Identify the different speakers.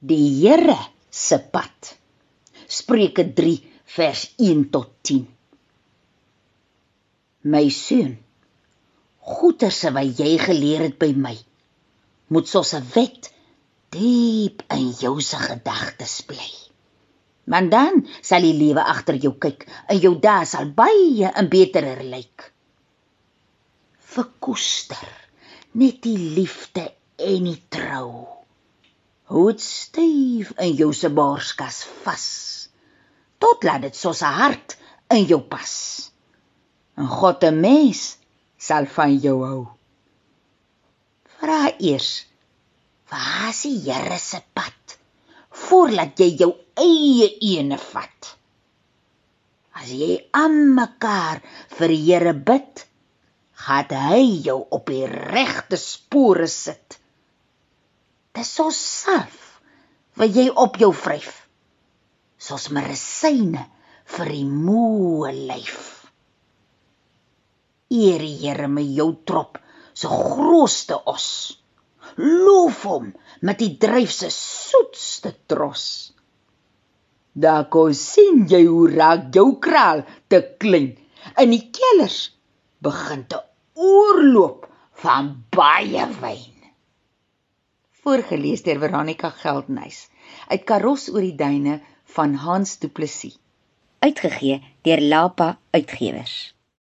Speaker 1: Die Here se pad. Spreuke 3 vers 1 tot 10. My seun, goeie wat jy geleer het by my, moet soos 'n wet diep in jou se gedagtes bly. Want dan sal die lewe agter jou kyk en jou dae sal baie en beterer lyk. Verkoester net die liefde en die trou. Houd styf in jou se borskas vas. Tot laat dit soos 'n hart in jou pas. En God 'n mens sal van jou hou. Vra eers, waar is die Here se pad? Voordat jy jou eie ene vat. As jy aan mekaar vir die Here bid, gaan hy jou op die regte spore sit. Dis so salf wat jy op jou vryf. Soos medisyne vir die moe lyf. Eer die Here met jou trop, so grootste os. Loof hom met die dryf se soetste tros. Daar kon sien jy hoe raak jou kraal te klein. In die kellers begin te oorloop van baie wyn. Voorgeles deur Veronica Geldnys uit Karos oor die duine van Hans Du Plessis. Uitgegee deur Lapa Uitgewers.